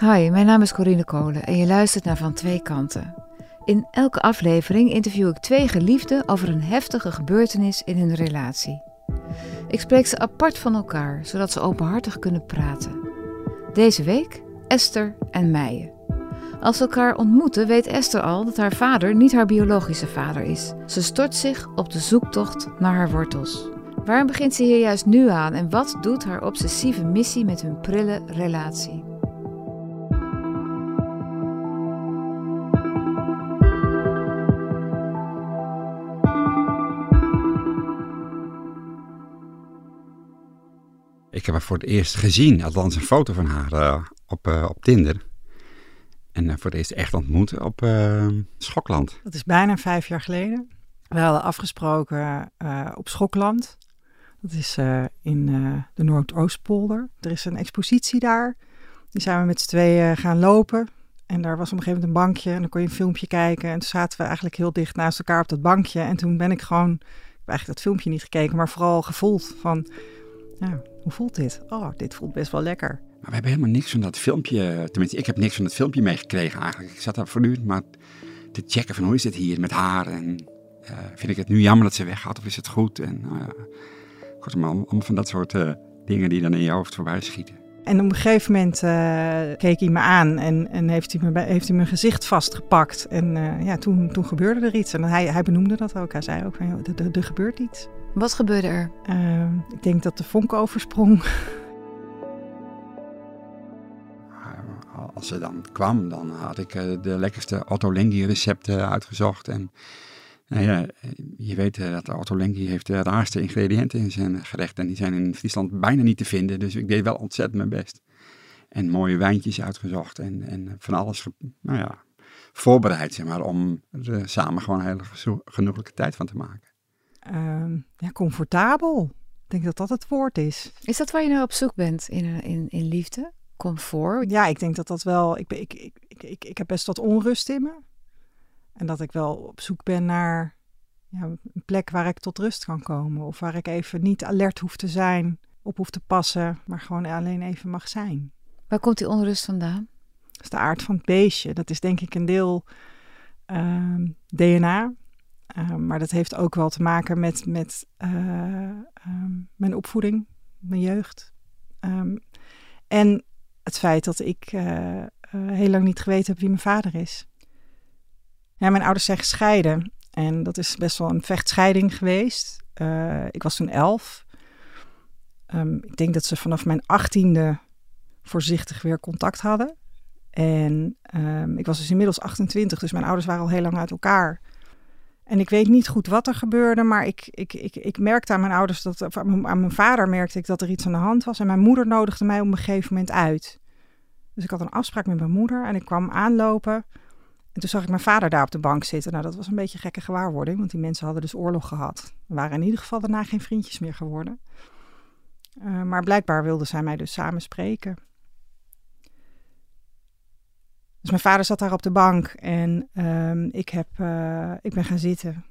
Hi, mijn naam is Corine Kolen en je luistert naar Van Twee Kanten. In elke aflevering interview ik twee geliefden over een heftige gebeurtenis in hun relatie. Ik spreek ze apart van elkaar, zodat ze openhartig kunnen praten. Deze week Esther en Meijen. Als ze elkaar ontmoeten, weet Esther al dat haar vader niet haar biologische vader is. Ze stort zich op de zoektocht naar haar wortels. Waarom begint ze hier juist nu aan en wat doet haar obsessieve missie met hun prille relatie? Ik heb haar voor het eerst gezien, althans een foto van haar uh, op, uh, op Tinder. En uh, voor het eerst echt ontmoet op Schokland. Dat is bijna vijf jaar geleden. We hadden afgesproken op Schokland. Dat is in de Noordoostpolder. Er is een expositie daar. Die zijn we met z'n tweeën gaan lopen. En daar was op een gegeven moment een bankje. En dan kon je een filmpje kijken. En toen zaten we eigenlijk heel dicht naast elkaar op dat bankje. En toen ben ik gewoon... Ik heb eigenlijk dat filmpje niet gekeken, maar vooral gevoeld van... Ja, hoe voelt dit? Oh, dit voelt best wel lekker. Maar we hebben helemaal niks van dat filmpje. Tenminste, ik heb niks van dat filmpje meegekregen eigenlijk. Ik zat daar voortdurend maar te checken van hoe is dit hier met haar. En uh, vind ik het nu jammer dat ze weggaat of is het goed? En uh, kortom, allemaal van dat soort uh, dingen die dan in je hoofd voorbij schieten. En op een gegeven moment keek hij me aan en, en heeft, hij me, heeft hij mijn gezicht vastgepakt. En ja, toen, toen gebeurde er iets. En hij, hij benoemde dat ook. Hij zei ook van, er gebeurt iets. Wat gebeurde er? Uh, ik denk dat de vonk oversprong. Als ze dan kwam, dan had ik uh, de lekkerste Otto Lengi recepten uitgezocht. En nou ja, je weet uh, dat Otto Lengi heeft de raarste ingrediënten in zijn gerecht. En die zijn in Friesland bijna niet te vinden. Dus ik deed wel ontzettend mijn best. En mooie wijntjes uitgezocht en, en van alles nou ja, voorbereid, zeg maar, om er samen gewoon een hele genoeglijke tijd van te maken. Uh, ja, comfortabel. Ik denk dat dat het woord is. Is dat waar je naar op zoek bent in, in, in liefde? Comfort? Ja, ik denk dat dat wel. Ik, ik, ik, ik, ik, ik heb best wat onrust in me. En dat ik wel op zoek ben naar ja, een plek waar ik tot rust kan komen. Of waar ik even niet alert hoef te zijn, op hoef te passen, maar gewoon alleen even mag zijn. Waar komt die onrust vandaan? Dat is de aard van het beestje. Dat is denk ik een deel uh, DNA. Uh, maar dat heeft ook wel te maken met, met uh, um, mijn opvoeding, mijn jeugd. Um, en het feit dat ik uh, heel lang niet geweten heb wie mijn vader is. Ja, mijn ouders zijn gescheiden. En dat is best wel een vechtscheiding geweest. ik was toen elf. Ik denk dat ze vanaf mijn achttiende voorzichtig weer contact hadden. En ik was dus inmiddels 28, dus mijn ouders waren al heel lang uit elkaar. En ik weet niet goed wat er gebeurde, maar ik, ik, ik, ik merkte aan mijn ouders, dat, aan mijn vader merkte ik dat er iets aan de hand was. En mijn moeder nodigde mij op een gegeven moment uit. Dus ik had een afspraak met mijn moeder en ik kwam aanlopen. En toen zag ik mijn vader daar op de bank zitten. Nou, dat was een beetje een gekke gewaarwording, want die mensen hadden dus oorlog gehad. Waren in ieder geval daarna geen vriendjes meer geworden. Uh, maar blijkbaar wilden zij mij dus samen spreken. Dus mijn vader zat daar op de bank en um, ik, heb, uh, ik ben gaan zitten.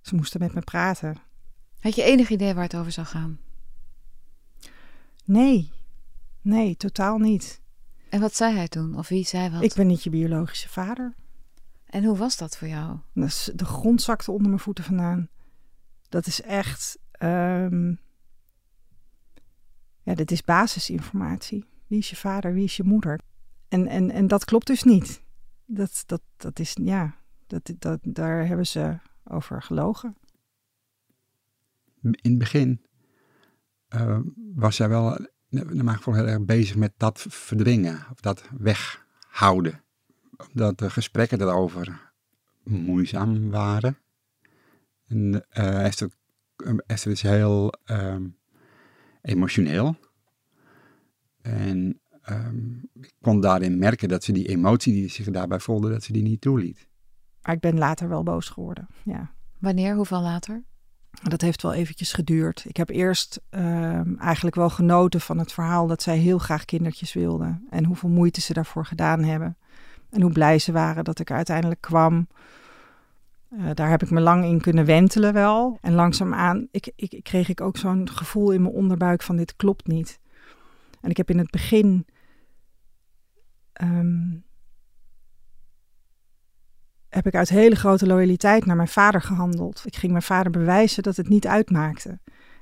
Ze moesten met me praten. Had je enig idee waar het over zou gaan? Nee, nee, totaal niet. En wat zei hij toen? Of wie zei wat? Ik ben niet je biologische vader. En hoe was dat voor jou? De grond zakte onder mijn voeten vandaan. Dat is echt. Um, ja, dit is basisinformatie. Wie is je vader? Wie is je moeder? En, en, en dat klopt dus niet. Dat, dat, dat is, ja, dat, dat, daar hebben ze over gelogen. In het begin uh, was zij wel, naar mijn heel erg bezig met dat verdringen, of dat weghouden. Omdat de gesprekken daarover moeizaam waren. En uh, Esther, Esther is heel uh, emotioneel. En um, ik kon daarin merken dat ze die emotie die zich daarbij voelde, dat ze die niet toeliet. Maar ik ben later wel boos geworden, ja. Wanneer? Hoeveel later? Dat heeft wel eventjes geduurd. Ik heb eerst um, eigenlijk wel genoten van het verhaal dat zij heel graag kindertjes wilden. En hoeveel moeite ze daarvoor gedaan hebben. En hoe blij ze waren dat ik uiteindelijk kwam. Uh, daar heb ik me lang in kunnen wentelen wel. En langzaamaan ik, ik, kreeg ik ook zo'n gevoel in mijn onderbuik van dit klopt niet. En ik heb in het begin ehm, heb ik uit hele grote loyaliteit naar mijn vader gehandeld. Ik ging mijn vader bewijzen dat het niet uitmaakte.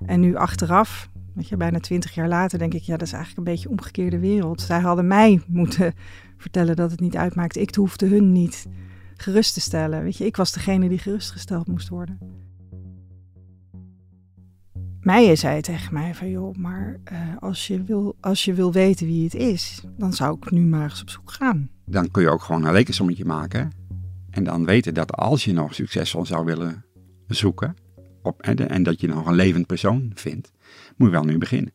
En nu achteraf, weet je, bijna twintig jaar later, denk ik, ja, dat is eigenlijk een beetje omgekeerde wereld. Zij hadden mij moeten vertellen dat het niet uitmaakte. Ik hoefde hun niet gerust te stellen. Weet je, ik was degene die gerustgesteld moest worden. Meijer zei tegen mij van joh, maar uh, als, je wil, als je wil weten wie het is, dan zou ik nu maar eens op zoek gaan. Dan kun je ook gewoon een rekensommetje maken. En dan weten dat als je nog succesvol zou willen zoeken, op, en, dat je nog een levend persoon vindt, moet je wel nu beginnen.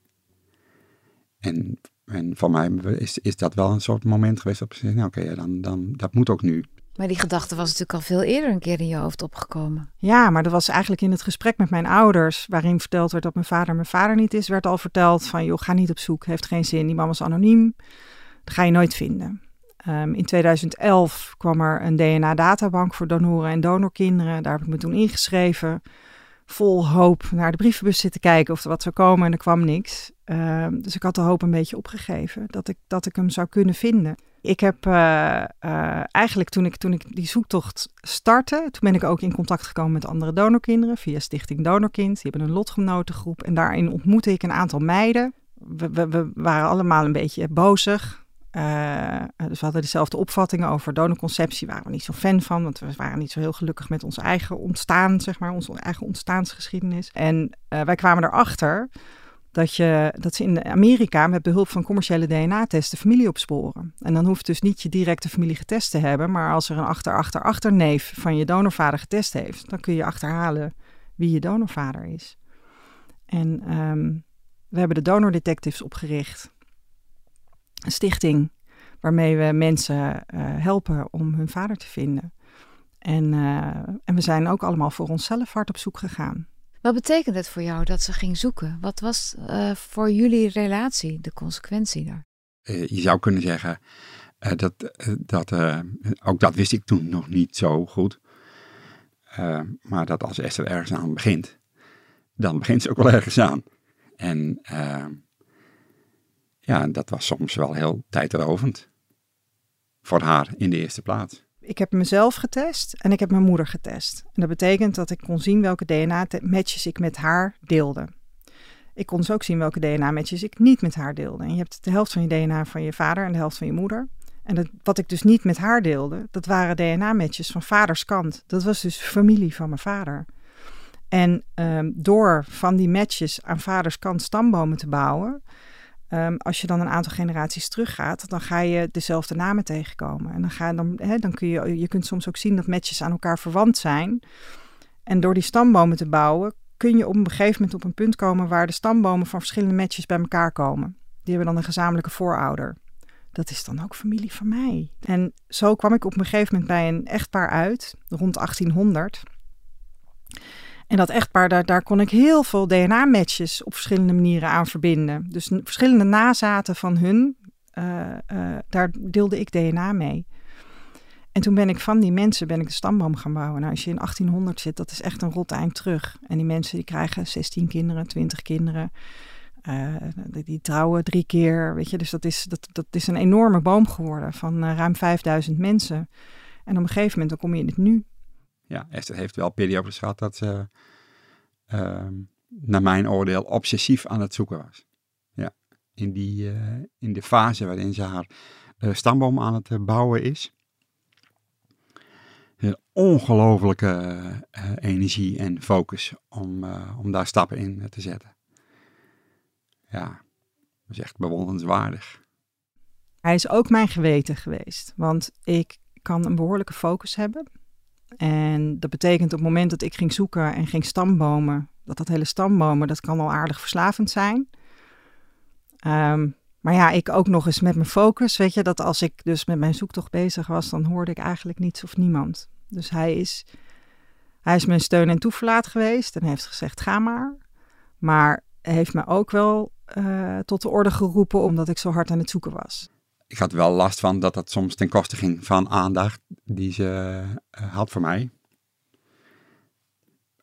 En, en voor mij is, is dat wel een soort moment geweest zei, nou oké, dan, dan, dat moet ook nu. Maar die gedachte was natuurlijk al veel eerder een keer in je hoofd opgekomen. Ja, maar dat was eigenlijk in het gesprek met mijn ouders, waarin verteld werd dat mijn vader mijn vader niet is, werd al verteld van, joh, ga niet op zoek, heeft geen zin, die man was anoniem, dat ga je nooit vinden. Um, in 2011 kwam er een DNA-databank voor donoren en donorkinderen. Daar heb ik me toen ingeschreven. Vol hoop naar de brievenbus zitten kijken of er wat zou komen en er kwam niks. Um, dus ik had de hoop een beetje opgegeven dat ik, dat ik hem zou kunnen vinden. Ik heb uh, uh, eigenlijk toen ik, toen ik die zoektocht startte, toen ben ik ook in contact gekomen met andere donorkinderen via Stichting Donorkind. Die hebben een lotgenotengroep en daarin ontmoette ik een aantal meiden. We, waren allemaal een beetje bozig. Uh, dus we hadden dezelfde opvattingen over donorconceptie, waren we niet zo fan van, want we waren niet zo heel gelukkig met ons eigen ontstaan, zeg maar, onze eigen ontstaansgeschiedenis. En wij kwamen erachter dat, je, dat ze in Amerika met behulp van commerciële DNA-testen familie opsporen. En dan hoeft dus niet je directe familie getest te hebben, maar als er een achter-achter-achterneef van je donorvader getest heeft, dan kun je achterhalen wie je donorvader is. En um, we hebben de Donor Detectives opgericht. Een stichting waarmee we mensen uh, helpen om hun vader te vinden. En, uh, en we zijn ook allemaal voor onszelf hard op zoek gegaan. Wat betekent het voor jou dat ze ging zoeken? Wat was uh, voor jullie relatie de consequentie daar? je zou kunnen zeggen, dat, dat, ook dat wist ik toen nog niet zo goed. maar dat als Esther ergens aan begint, dan begint ze ook wel ergens aan. En ja, dat was soms wel heel tijdrovend. Voor haar in de eerste plaats. Ik heb mezelf getest en ik heb mijn moeder getest. En dat betekent dat ik kon zien welke DNA-matches ik met haar deelde. Ik kon dus ook zien welke DNA-matches ik niet met haar deelde. En je hebt de helft van je DNA van je vader en de helft van je moeder. En dat, wat ik dus niet met haar deelde, dat waren DNA-matches van vaders kant. Dat was dus familie van mijn vader. En um, door van die matches aan vaders kant stambomen te bouwen, Um, als je dan een aantal generaties teruggaat, dan ga je dezelfde namen tegenkomen. En dan, ga, dan, dan kun je, je kunt soms ook zien dat matches aan elkaar verwant zijn. En door die stambomen te bouwen, kun je op een gegeven moment op een punt komen waar de stambomen van verschillende matches bij elkaar komen. Die hebben dan een gezamenlijke voorouder. Dat is dan ook familie van mij. En zo kwam ik op een gegeven moment bij een echtpaar uit, rond 1800. En dat echtpaar, daar, daar kon ik heel veel DNA-matches op verschillende manieren aan verbinden. Dus verschillende nazaten van hun, uh, uh, daar deelde ik DNA mee. En toen ben ik van die mensen ben ik de stamboom gaan bouwen. Nou, als je in 1800 zit, dat is echt een rot eind terug. En die mensen die krijgen 16 kinderen, 20 kinderen. Uh, die trouwen drie keer, weet je. Dus dat is, dat, dat is een enorme boom geworden van ruim 5000 mensen. En op een gegeven moment dan kom je in het nu ja, Esther heeft wel periodes gehad dat ze, uh, naar mijn oordeel, obsessief aan het zoeken was. Ja, in, die, uh, in de fase waarin ze haar uh, stamboom aan het eh, bouwen is. Een ongelofelijke energie en focus om, om daar stappen in te zetten. Ja, dat is echt bewonderenswaardig. Hij is ook mijn geweten geweest, want ik kan een behoorlijke focus hebben. En dat betekent op het moment dat ik ging zoeken en ging stambomen, dat dat hele stambomen, dat kan al aardig verslavend zijn. Um, maar ja, ik ook nog eens met mijn focus, weet je, dat als ik dus met mijn zoektocht bezig was, dan hoorde ik eigenlijk niets of niemand. Dus hij is, hij is mijn steun en toeverlaat geweest en heeft gezegd, ga maar. Maar heeft me ook wel uh, tot de orde geroepen omdat ik zo hard aan het zoeken was ik had wel last van dat dat soms ten koste ging van aandacht die ze uh, had voor mij.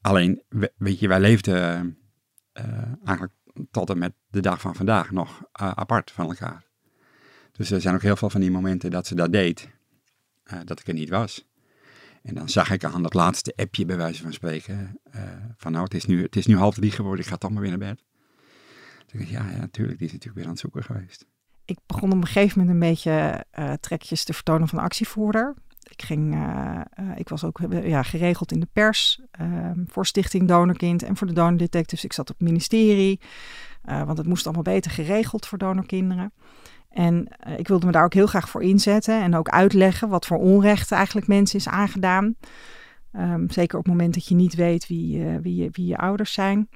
Alleen, weet je, wij leefden uh, eigenlijk tot en met de dag van vandaag nog uh, apart van elkaar. Dus er zijn ook heel veel van die momenten dat ze dat deed, eh, dat ik er niet was. En dan zag ik aan dat laatste appje, bij wijze van spreken, van nou, het is, nu, het is nu half drie geworden, ik ga toch maar weer naar bed. Toen dacht ik, ja, ja, natuurlijk, die is natuurlijk weer aan het zoeken geweest. Ik begon op een gegeven moment een beetje uh, trekjes te vertonen van actievoerder. Ik, ging, uh, ik was ook ja, geregeld in de pers ehm, voor Stichting Donorkind en voor de Donor Detectives. Ik zat op het ministerie, want het moest allemaal beter geregeld voor donorkinderen. En ik wilde me daar ook heel graag voor inzetten en ook uitleggen wat voor onrecht eigenlijk mensen is aangedaan. Um, zeker op het moment dat je niet weet wie, wie, wie je ouders zijn.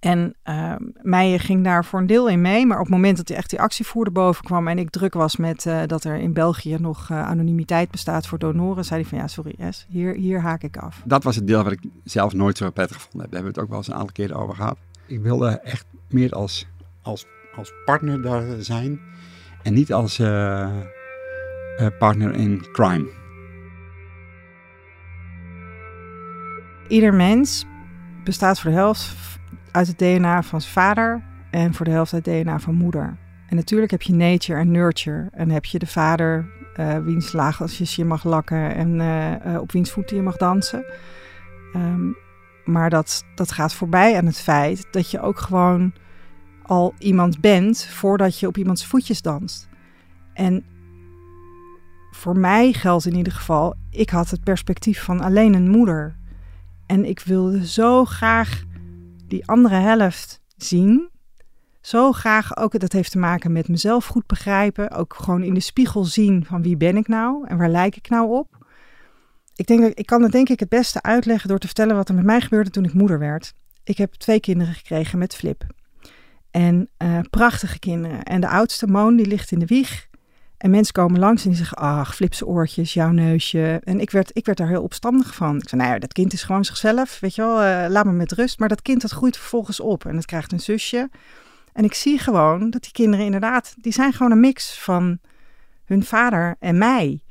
En uh, Meijer ging daar voor een deel in mee, maar op het moment dat hij echt die actievoerder boven kwam en ik druk was met uh, dat er in België nog anonimiteit bestaat voor donoren, zei hij van ja, sorry S, hier, hier haak ik af. Dat was het deel wat ik zelf nooit zo prettig gevonden heb. Daar hebben we het ook wel eens een aantal keren over gehad. Ik wilde echt meer als, als als partner daar zijn en niet als uh, uh, partner in crime. Ieder mens bestaat voor de helft uit het DNA van zijn vader en voor de helft uit het DNA van moeder. En natuurlijk heb je nature en nurture. En heb je de vader uh, wiens laagjes je mag lakken en uh, op wiens voeten je mag dansen. Um, maar dat, dat gaat voorbij aan het feit dat je ook gewoon al iemand bent voordat je op iemands voetjes danst. En voor mij geldt in ieder geval, ik had het perspectief van alleen een moeder. En ik wilde zo graag die andere helft zien. Zo graag ook, dat heeft te maken met mezelf goed begrijpen. Ook gewoon in de spiegel zien van wie ben ik nou en waar lijk ik nou op. Ik, denk ik kan het denk ik het beste uitleggen door te vertellen wat er met mij gebeurde toen ik moeder werd. Ik heb twee kinderen gekregen met Flip. En uh, prachtige kinderen. En de oudste, Moon, die ligt in de wieg. En mensen komen langs en die zeggen, ach, flipse oortjes, jouw neusje. En ik werd, ik werd daar heel opstandig van. Ik zei, nou ja, dat kind is gewoon zichzelf, weet je wel, uh, laat me met rust. Maar dat kind, dat groeit vervolgens op en het krijgt een zusje. En ik zie gewoon dat die kinderen inderdaad, die zijn gewoon een mix van hun vader en mij.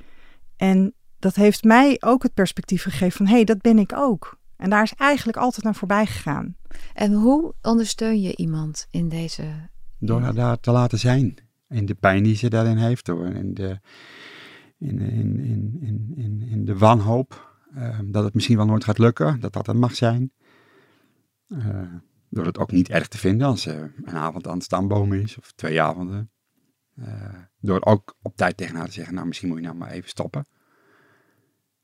En dat heeft mij ook het perspectief gegeven van, hé, hey, dat ben ik ook. En daar is eigenlijk altijd naar voorbij gegaan. En hoe ondersteun je iemand in deze... Door haar daar te laten zijn. In de pijn die ze daarin heeft. Door in de, in, in, in, in, in, de wanhoop. Uh, dat het misschien wel nooit gaat lukken. Dat dat er mag zijn. Uh, door het ook niet erg te vinden als ze een avond aan het stamboom is. Of twee avonden. Uh, door ook op tijd tegen haar te zeggen, nou misschien moet je nou maar even stoppen.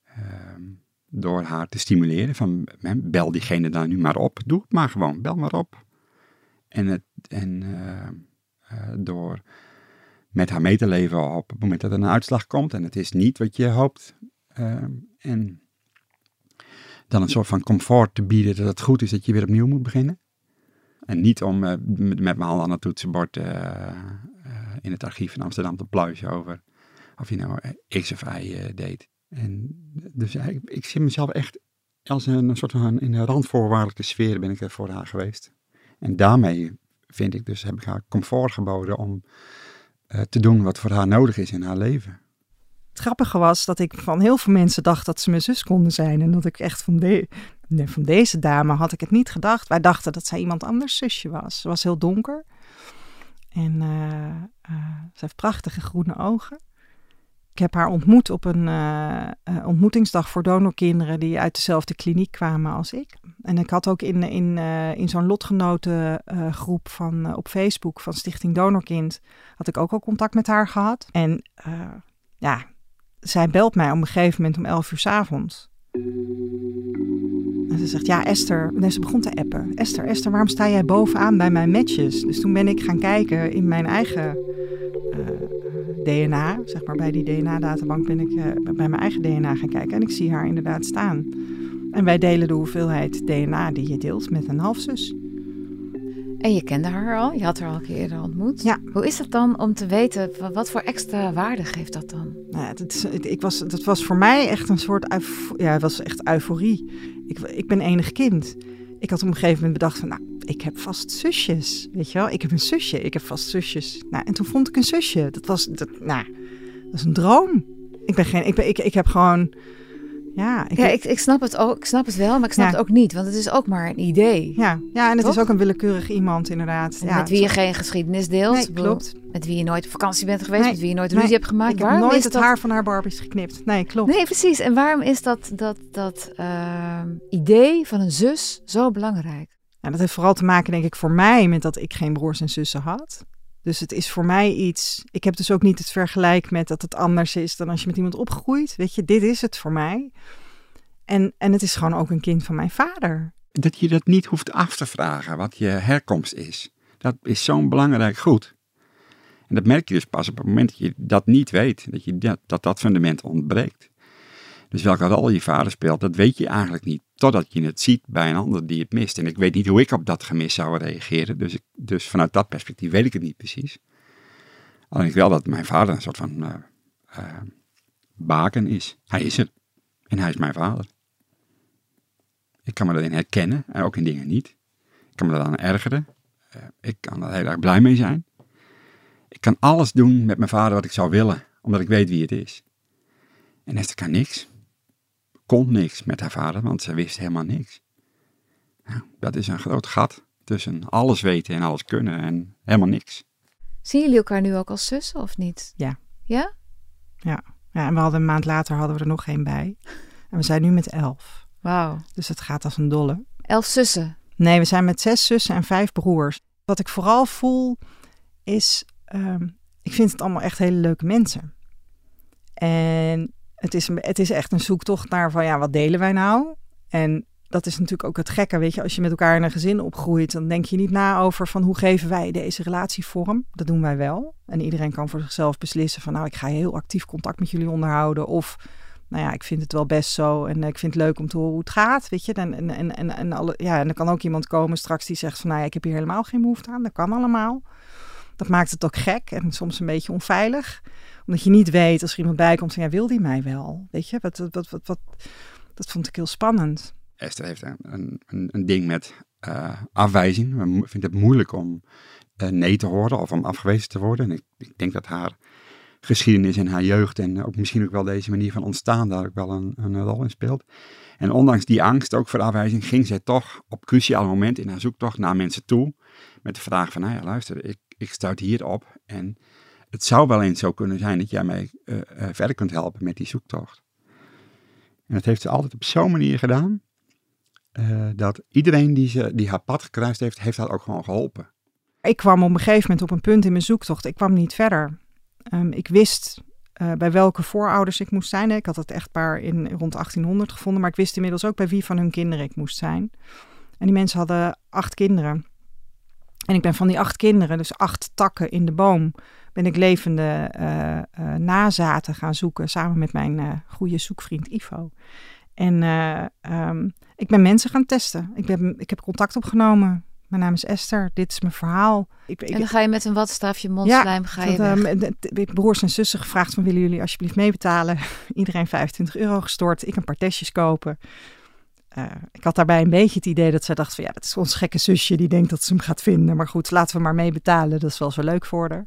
Ehm, door haar te stimuleren van bel diegene dan nu maar op. Doe het maar gewoon, bel maar op. En, het, en uh, door met haar mee te leven op het moment dat er een uitslag komt en het is niet wat je hoopt. Uh, en dan een soort van comfort te bieden dat het goed is dat je weer opnieuw moet beginnen. En niet om met, met mijn hand aan het toetsenbord in het archief van Amsterdam te pluizen over of je nou X of Y deed. En dus ik, zie mezelf echt als een, soort van in een randvoorwaardelijke sfeer ben ik er voor haar geweest. En daarmee vind ik dus, heb ik haar comfort geboden om te doen wat voor haar nodig is in haar leven. Het grappige was dat ik van heel veel mensen dacht dat ze mijn zus konden zijn. En dat ik echt van, nee, van deze dame had ik het niet gedacht. Wij dachten dat zij iemand anders zusje was. Ze was heel donker. En uh, uh, ze heeft prachtige groene ogen. Ik heb haar ontmoet op een uh, uh, ontmoetingsdag voor donorkinderen die uit dezelfde kliniek kwamen als ik. En ik had ook in, in, uh, in zo'n lotgenotengroep van, op Facebook van Stichting Donorkind, had ik ook al contact met haar gehad. En ja, zij belt mij op een gegeven moment om 11 uur s avonds. En ze zegt, ja Esther, nee, ze begon te appen. Esther, Esther, waarom sta jij bovenaan bij mijn matches? Dus toen ben ik gaan kijken in mijn eigen DNA, zeg maar bij die DNA-databank ben ik uh, bij mijn eigen DNA gaan kijken en ik zie haar inderdaad staan. En wij delen de hoeveelheid DNA die je deelt met een halfzus. En je kende haar al, je had haar al een keer eerder ontmoet. Ja. Hoe is dat dan om te weten, wat voor extra waarde geeft dat dan? Nou, het, ik was, het was voor mij echt een soort, ja, het was echt euforie. Ik, ik ben enig kind. Ik had op een gegeven moment bedacht van, nou, ik heb vast zusjes, weet je wel. Ik heb een zusje, ik heb vast zusjes. Nou, en toen vond ik een zusje. Dat was, dat, nou, dat is een droom. Ik ben geen, ik, ben, ik, ik heb gewoon, Ja, ik, Ja, ik, ik, snap het ook, ik snap het wel, maar ik snap Ja. het ook niet. Want het is ook maar een idee. ja, ja, en het Toch? is ook een willekeurig iemand inderdaad. Ja, met wie je geen geschiedenis deelt. Nee, klopt. Met wie je nooit op vakantie bent geweest. Nee, Met wie je nooit nee, ruzie hebt gemaakt. Ik heb Waarom nooit is het dat... haar van haar Barbies geknipt. Nee, klopt. Nee, precies. En waarom is dat, dat, dat ehm, idee van een zus zo belangrijk? Ja, dat heeft vooral te maken, denk ik, voor mij met dat ik geen broers en zussen had. Dus het is voor mij iets. Ik heb dus ook niet het vergelijk met dat het anders is dan als je met iemand opgroeit. Weet je, dit is het voor mij. En, en het is gewoon ook een kind van mijn vader. Dat je dat niet hoeft af te vragen, wat je herkomst is. Dat is zo'n belangrijk goed. En dat merk je dus pas op het moment dat je dat niet weet. Dat je dat, dat, dat fundament ontbreekt. Dus welke rol je vader speelt, dat weet je eigenlijk niet. Totdat je het ziet bij een ander die het mist. En ik weet niet hoe ik op dat gemis zou reageren. Dus, dus vanuit dat perspectief weet ik het niet precies. Alleen ik wel dat mijn vader een soort van eh, baken is. Hij is er. En hij is mijn vader. Ik kan me erin herkennen en ook in dingen niet. Ik kan me eraan ergeren. Eh, ik kan er heel erg blij mee zijn. Ik kan alles doen met mijn vader wat ik zou willen, omdat ik weet wie het is. En Esther kan niks. Kon niks met haar vader, want ze wist helemaal niks. Nou, dat is een groot gat tussen alles weten en alles kunnen en helemaal niks. Zien jullie elkaar nu ook als zussen of niet? Ja. Ja? Ja, en we hadden een maand later hadden we er nog één bij. En we zijn nu met elf. Wauw. Dus het gaat als een dolle. Elf zussen. Nee, we zijn met zes zussen en vijf broers. Wat ik vooral voel is, ehm, ik vind het allemaal echt hele leuke mensen. En het is, het is echt een zoektocht naar van, ja, wat delen wij nou? En dat is natuurlijk ook het gekke, weet je, als je met elkaar in een gezin opgroeit, dan denk je niet na over van hoe geven wij deze relatie vorm. Dat doen wij wel. En iedereen kan voor zichzelf beslissen van, nou, ik ga heel actief contact met jullie onderhouden. Of, nou ja, ik vind het wel best zo en ik vind het leuk om te horen hoe het gaat, weet je. En, en, en, en, alle, ja, en er kan ook iemand komen straks die zegt van, nou ja, ik heb hier helemaal geen behoefte aan. Dat kan allemaal. Dat maakt het ook gek en soms een beetje onveilig. Omdat je niet weet als er iemand bij komt van, ja, wil die mij wel? Weet je, wat, wat, wat, wat, dat vond ik heel spannend. Esther heeft een, een, een, ding met eh, afwijzing. Vindt het moeilijk om eh, nee te horen of om afgewezen te worden. En ik, ik denk dat haar geschiedenis en haar jeugd en ook misschien ook wel deze manier van ontstaan daar ook wel een, een rol in speelt. En ondanks die angst, ook voor afwijzing, ging zij toch op cruciale momenten in haar zoektocht naar mensen toe. Met de vraag van, nou ja, luister, ik, ik stuit hier op en het zou wel eens zo kunnen zijn dat jij mij eh, eh, verder kunt helpen met die zoektocht. En dat heeft ze altijd op zo'n manier gedaan, eh, dat iedereen die, ze, die haar pad gekruist heeft, heeft haar ook gewoon geholpen. Ik kwam op een gegeven moment op een punt in mijn zoektocht. Ik kwam niet verder. Ehm, ik wist bij welke voorouders ik moest zijn. Ik had het echtpaar in rond 1800 gevonden, maar ik wist inmiddels ook bij wie van hun kinderen ik moest zijn. En die mensen hadden acht kinderen. En ik ben van die acht kinderen, dus acht takken in de boom, ben ik levende eh, eh, nazaten gaan zoeken samen met mijn eh, goede zoekvriend Ivo. En eh, ehm, ik ben mensen gaan testen. Ik, ben, ik heb contact opgenomen. Mijn naam is Esther. Dit is mijn verhaal. Ik, ik, En dan ga je met een watstaafje mondslijm ga je dat, broers en zussen gevraagd van willen jullie alsjeblieft meebetalen? Iedereen 25 euro gestort. Ik een paar testjes kopen. Eh, ik had daarbij een beetje het idee dat zij dacht van ja, dat is ons gekke zusje die denkt dat ze hem gaat vinden. Maar goed, laten we maar meebetalen. Dat is wel zo leuk voor haar.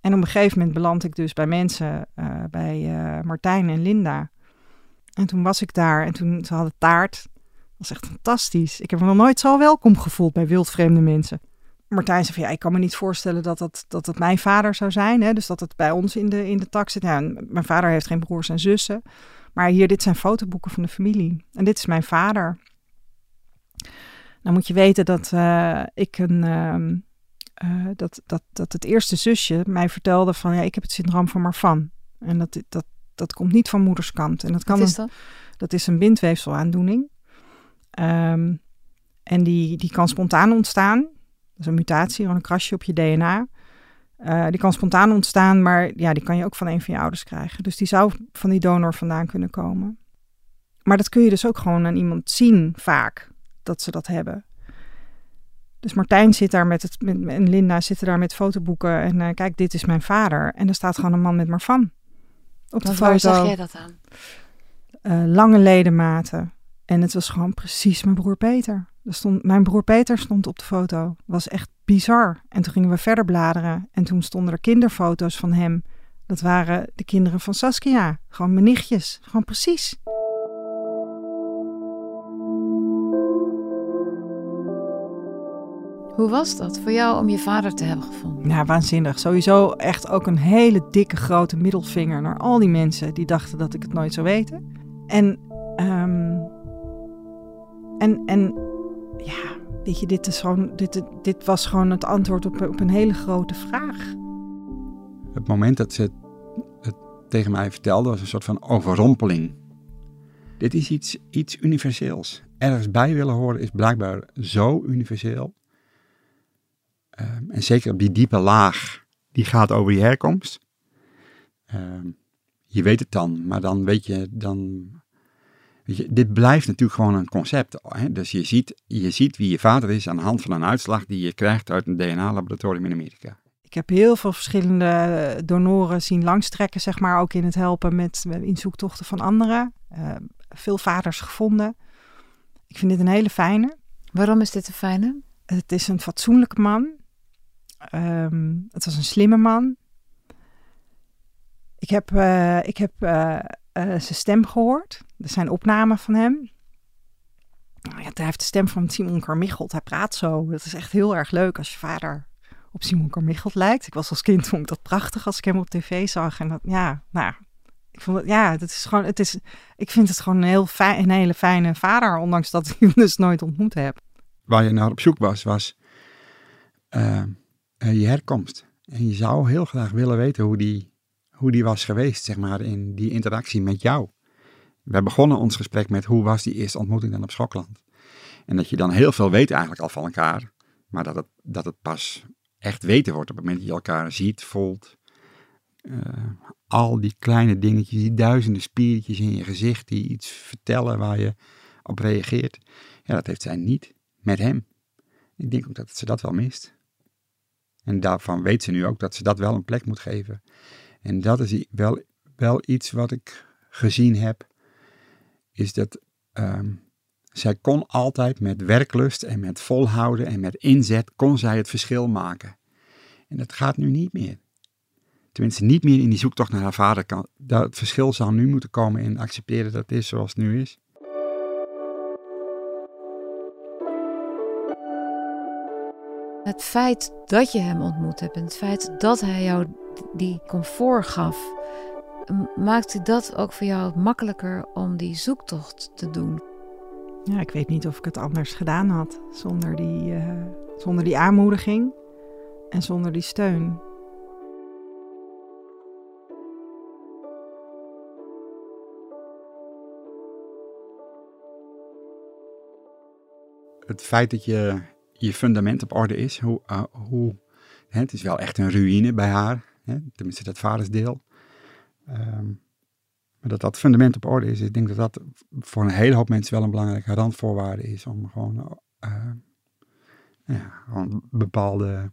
En op een gegeven moment beland ik dus bij mensen, eh, bij eh, Martijn en Linda. En toen was ik daar en toen ze hadden taart. Dat was echt fantastisch. Ik heb me nog nooit zo welkom gevoeld bij wildvreemde mensen. Martijn zei van ja, ik kan me niet voorstellen dat het, dat het mijn vader zou zijn. Hè? Dus dat het bij ons in de, in de tak zit. En mijn vader heeft geen broers en zussen. Maar hier, dit zijn fotoboeken van de familie. En dit is mijn vader. Nou moet je weten dat eh, ik een... ehm, eh, dat, dat, dat het eerste zusje mij vertelde van ja, ik heb het syndroom van Marfan. En dat, dat, dat komt niet van moederskant. En dat kan Wat is een- dat? dat is een bindweefselaandoening. Ehm, en die, die kan spontaan ontstaan. Dat is een mutatie, gewoon een krasje op je DNA. Eh, die kan spontaan ontstaan, maar ja, die kan je ook van een van je ouders krijgen. Dus die zou van die donor vandaan kunnen komen. Maar dat kun je dus ook gewoon aan iemand zien vaak, dat ze dat hebben. Dus Martijn zit daar met het, met, en Linda zitten daar met fotoboeken. En eh, kijk, dit is mijn vader. En er staat gewoon een man met Marfan. Op de foto waar zag jij dat aan? eh, lange ledematen. En het was gewoon precies mijn broer Peter. Stond, mijn broer Peter stond op de foto. Was echt bizar. En toen gingen we verder bladeren. En toen stonden er kinderfoto's van hem. Dat waren de kinderen van Saskia. Gewoon mijn nichtjes. Gewoon precies. Hoe was dat voor jou om je vader te hebben gevonden? Ja, waanzinnig. Sowieso echt ook een hele dikke grote middelvinger naar al die mensen die dachten dat ik het nooit zou weten. En, ehm, en, en ja, weet je, dit, is gewoon, dit, dit was gewoon het antwoord op, op een hele grote vraag. Het moment dat ze het tegen mij vertelde was een soort van overrompeling. Dit is iets, iets universeels. Ergens bij willen horen is blijkbaar zo universeel. Ehm, en zeker op die diepe laag, die gaat over je herkomst. Ehm, je weet het dan, maar dan weet je, dan, weet je, dit blijft natuurlijk gewoon een concept. Hè? Dus je ziet, je ziet wie je vader is aan de hand van een uitslag die je krijgt uit een DNA-laboratorium in Amerika. Ik heb heel veel verschillende donoren zien langstrekken, zeg maar, ook in het helpen met in zoektochten van anderen. Uh, veel vaders gevonden. Ik vind dit een hele fijne. Waarom is dit een fijne? Het is een fatsoenlijke man. Um, het was een slimme man. Ik heb, uh, ik heb uh, zijn stem gehoord. Er zijn opnamen van hem. Nou ja, hij heeft de stem van Simon Carmichelt. Hij praat zo. Dat is echt heel erg leuk als je vader op Simon Carmichelt lijkt. Ik was als kind vond ik dat prachtig als ik hem op tv zag. En dat, ja, nou, ik vond het, ja, het is gewoon, het is, ik vind het gewoon een, heel fijn, een hele fijne vader, ondanks dat ik hem dus nooit ontmoet heb. Waar je naar op zoek was, was uh, je herkomst. En je zou heel graag willen weten hoe die, hoe die was geweest, zeg maar, in die interactie met jou. We begonnen ons gesprek met hoe was die eerste ontmoeting dan op Schokland. En dat je dan heel veel weet eigenlijk al van elkaar, maar dat het, dat het pas echt weten wordt op het moment dat je elkaar ziet, voelt. Uh, al die kleine dingetjes, die duizenden spiertjes in je gezicht die iets vertellen waar je op reageert. Ja, dat heeft zij niet met hem. Ik denk ook dat ze dat wel mist. En daarvan weet ze nu ook dat ze dat wel een plek moet geven. En dat is wel, wel iets wat ik gezien heb, is dat um, zij kon altijd met werklust en met volhouden en met inzet, kon zij het verschil maken. En dat gaat nu niet meer. Tenminste, niet meer in die zoektocht naar haar vader kan. Dat het verschil zou nu moeten komen in accepteren dat het is zoals het nu is. Het feit dat je hem ontmoet hebt en het feit dat hij jou die comfort gaf, maakte dat ook voor jou makkelijker om die zoektocht te doen? Ja, ik weet niet of ik het anders gedaan had zonder die, uh, zonder die aanmoediging en zonder die steun. Het feit dat je je fundament op orde is, hoe, uh, hoe hè, het is wel echt een ruïne bij haar, hè, tenminste dat vadersdeel. Um, maar dat dat fundament op orde is, ik denk dat dat voor een hele hoop mensen wel een belangrijke randvoorwaarde is om gewoon, uh, ja, een bepaalde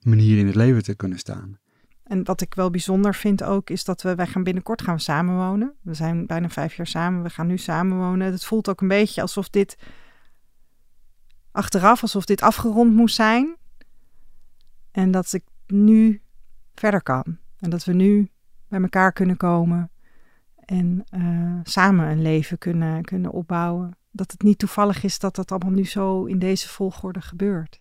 manier in het leven te kunnen staan. En wat ik wel bijzonder vind ook, is dat we, wij gaan binnenkort gaan samenwonen. We zijn bijna vijf jaar samen, we gaan nu samenwonen. Het voelt ook een beetje alsof dit achteraf, alsof dit afgerond moest zijn. En dat ik nu verder kan. En dat we nu bij elkaar kunnen komen en uh, samen een leven kunnen, kunnen opbouwen. Dat het niet toevallig is dat dat allemaal nu zo in deze volgorde gebeurt.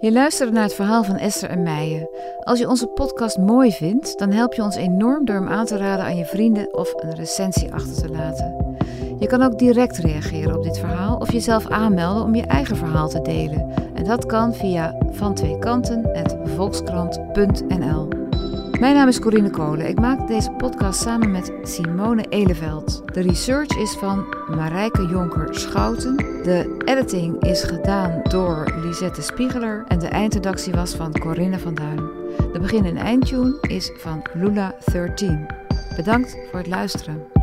Je luisterde naar het verhaal van Esther en Meijen. Als je onze podcast mooi vindt, dan help je ons enorm door hem aan te raden aan je vrienden of een recensie achter te laten. Je kan ook direct reageren op dit verhaal of jezelf aanmelden om je eigen verhaal te delen. En dat kan via vantweekanten.volkskrant.nl. Mijn naam is Corine Kolen. Ik maak deze podcast samen met Simone Eleveld. De research is van Marijke Jonker Schouten. De editing is gedaan door Lisette Spiegeler. En de eindredactie was van Corinne van Duin. De begin- en eindtune is van Lula 13. Bedankt voor het luisteren.